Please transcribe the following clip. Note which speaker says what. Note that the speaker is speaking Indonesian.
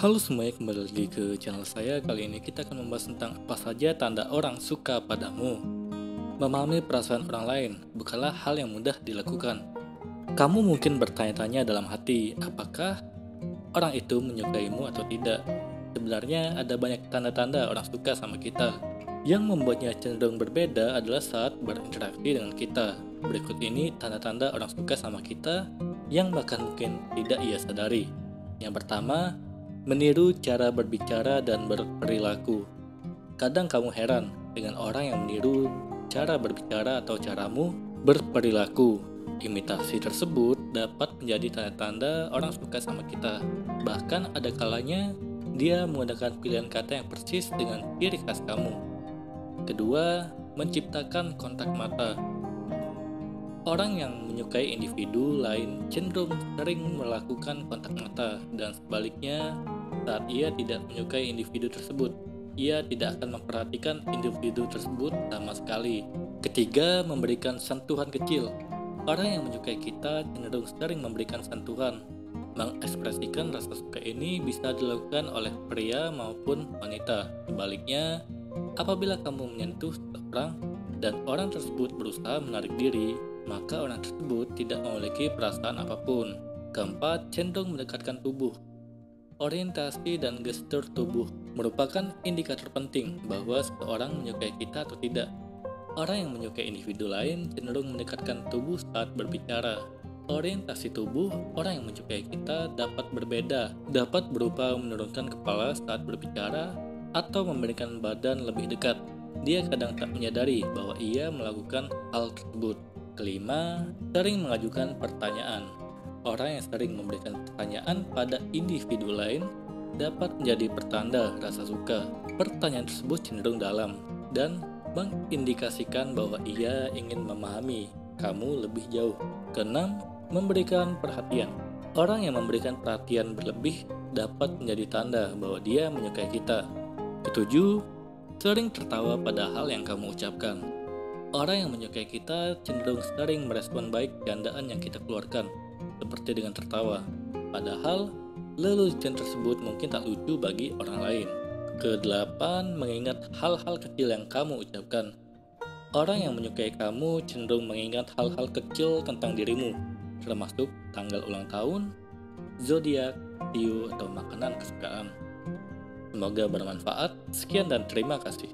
Speaker 1: Halo semuanya, kembali lagi ke channel saya. Kali ini kita akan membahas tentang apa saja tanda orang suka padamu. Memahami perasaan orang lain bukanlah hal yang mudah dilakukan. Kamu mungkin bertanya-tanya dalam hati, apakah orang itu menyukaimu atau tidak? Sebenarnya ada banyak tanda-tanda orang suka sama kita. Yang membuatnya cenderung berbeda adalah saat berinteraksi dengan kita. Berikut ini tanda-tanda orang suka sama kita yang bahkan mungkin tidak ia sadari. Yang pertama, meniru cara berbicara dan berperilaku. Kadang kamu heran dengan orang yang meniru cara berbicara atau caramu berperilaku. Imitasi tersebut dapat menjadi tanda-tanda orang suka sama kita. Bahkan ada kalanya dia menggunakan pilihan kata yang persis dengan ciri khas kamu. Kedua, menciptakan kontak mata. Orang yang menyukai individu lain cenderung sering melakukan kontak mata dan sebaliknya saat ia tidak menyukai individu tersebut, ia tidak akan memperhatikan individu tersebut sama sekali. Ketiga, memberikan sentuhan kecil. Orang yang menyukai kita cenderung sering memberikan sentuhan. Mengekspresikan rasa suka ini bisa dilakukan oleh pria maupun wanita. Sebaliknya, Apabila kamu menyentuh seseorang dan orang tersebut berusaha menarik diri, maka orang tersebut tidak memiliki perasaan apa pun. Keempat, cenderung mendekatkan tubuh. Orientasi dan gestur tubuh merupakan indikator penting bahwa seseorang menyukai kita atau tidak. Orang yang menyukai individu lain cenderung mendekatkan tubuh saat berbicara. Orientasi tubuh orang yang menyukai kita dapat berbeda, dapat berupa menurunkan kepala saat berbicara atau memberikan badan lebih dekat. Dia kadang tak menyadari bahwa ia melakukan hal tersebut. Kelima, sering mengajukan pertanyaan. Orang yang sering memberikan pertanyaan pada individu lain dapat menjadi pertanda rasa suka. Pertanyaan tersebut cenderung dalam dan mengindikasikan bahwa ia ingin memahami kamu lebih jauh. Keenam, memberikan perhatian. Orang yang memberikan perhatian berlebih dapat menjadi tanda bahwa dia menyukai kita. Ketujuh, sering tertawa pada hal yang kamu ucapkan. Orang yang menyukai kita cenderung sering merespon baik candaan yang kita keluarkan, seperti dengan tertawa. Padahal, lelucon tersebut mungkin tak lucu bagi orang lain. Kedelapan, mengingat hal-hal kecil yang kamu ucapkan. Orang yang menyukai kamu cenderung mengingat hal-hal kecil tentang dirimu, termasuk tanggal ulang tahun, zodiak, hiu, atau makanan kesukaan. Semoga bermanfaat. Sekian dan terima kasih.